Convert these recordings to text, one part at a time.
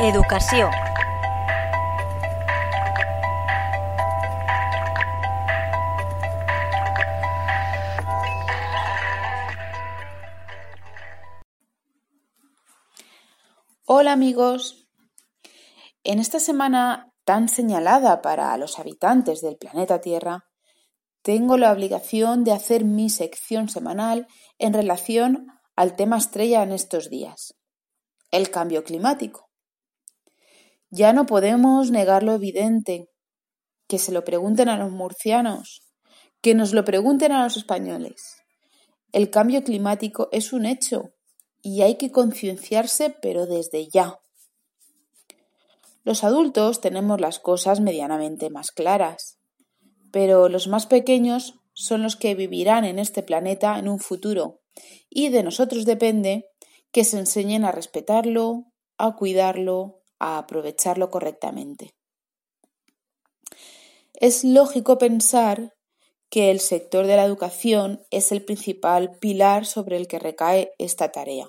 Educació. Hola amigos. En esta semana tan señalada para los habitantes del planeta Tierra, tengo la obligación de hacer mi sección semanal en relación al tema estrella en estos días, el cambio climático. Ya no podemos negar lo evidente, que se lo pregunten a los murcianos, que nos lo pregunten a los españoles. El cambio climático es un hecho y hay que concienciarse, pero desde ya. Los adultos tenemos las cosas medianamente más claras, pero los más pequeños son los que vivirán en este planeta en un futuro, y de nosotros depende que se enseñen a respetarlo, a cuidarlo, a aprovecharlo correctamente. Es lógico pensar que el sector de la educación es el principal pilar sobre el que recae esta tarea,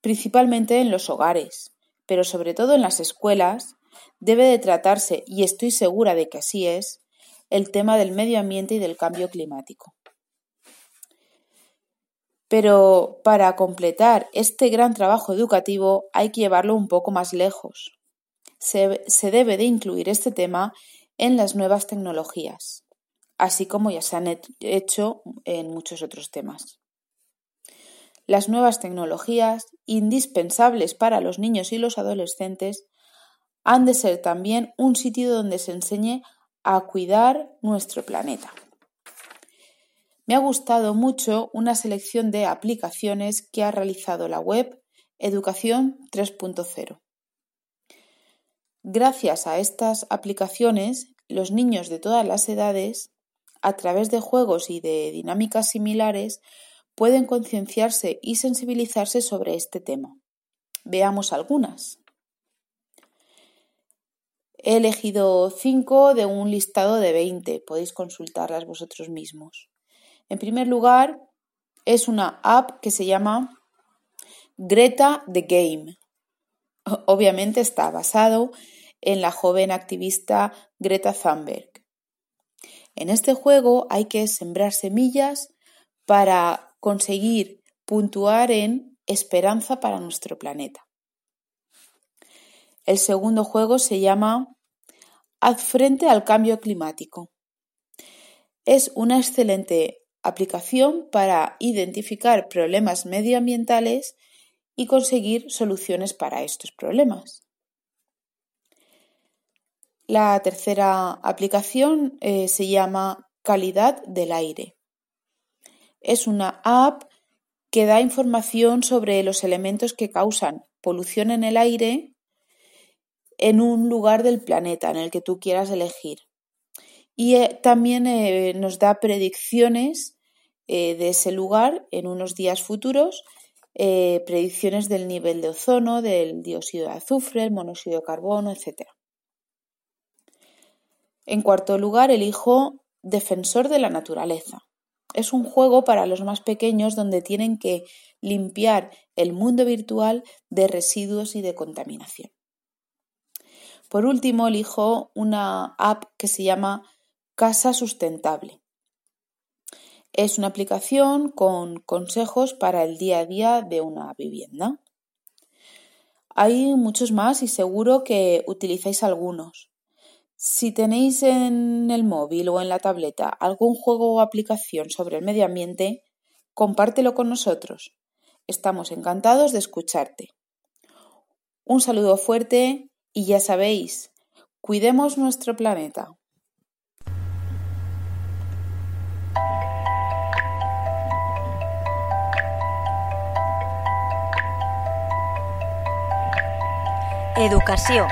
principalmente en los hogares, pero sobre todo en las escuelas, debe de tratarse, y estoy segura de que así es, el tema del medio ambiente y del cambio climático. Pero para completar este gran trabajo educativo hay que llevarlo un poco más lejos. Se, debe de incluir este tema en las nuevas tecnologías, así como ya se han hecho en muchos otros temas. Las nuevas tecnologías, indispensables para los niños y los adolescentes, han de ser también un sitio donde se enseñe a cuidar nuestro planeta. Me ha gustado mucho una selección de aplicaciones que ha realizado la web Educación 3.0. Gracias a estas aplicaciones, los niños de todas las edades, a través de juegos y de dinámicas similares, pueden concienciarse y sensibilizarse sobre este tema. Veamos algunas. He elegido cinco de un listado de 20, podéis consultarlas vosotros mismos. En primer lugar, es una app que se llama Greta the Game. Obviamente está basado en la joven activista Greta Thunberg. En este juego hay que sembrar semillas para conseguir puntuar en esperanza para nuestro planeta. El segundo juego se llama Haz frente al cambio climático. Es una excelente aplicación para identificar problemas medioambientales y conseguir soluciones para estos problemas. La tercera aplicación eh, se llama Calidad del aire. Es una app que da información sobre los elementos que causan polución en el aire en un lugar del planeta en el que tú quieras elegir. Y eh, también eh, nos da predicciones eh, de ese lugar en unos días futuros predicciones del nivel de ozono, del dióxido de azufre, el monóxido de carbono, etc. En cuarto lugar, elijo Defensor de la Naturaleza. Es un juego para los más pequeños donde tienen que limpiar el mundo virtual de residuos y de contaminación. Por último, elijo una app que se llama Casa Sustentable. Es una aplicación con consejos para el día a día de una vivienda. Hay muchos más y seguro que utilizáis algunos. Si tenéis en el móvil o en la tableta algún juego o aplicación sobre el medio ambiente, compártelo con nosotros. Estamos encantados de escucharte. Un saludo fuerte y ya sabéis, cuidemos nuestro planeta. Educació.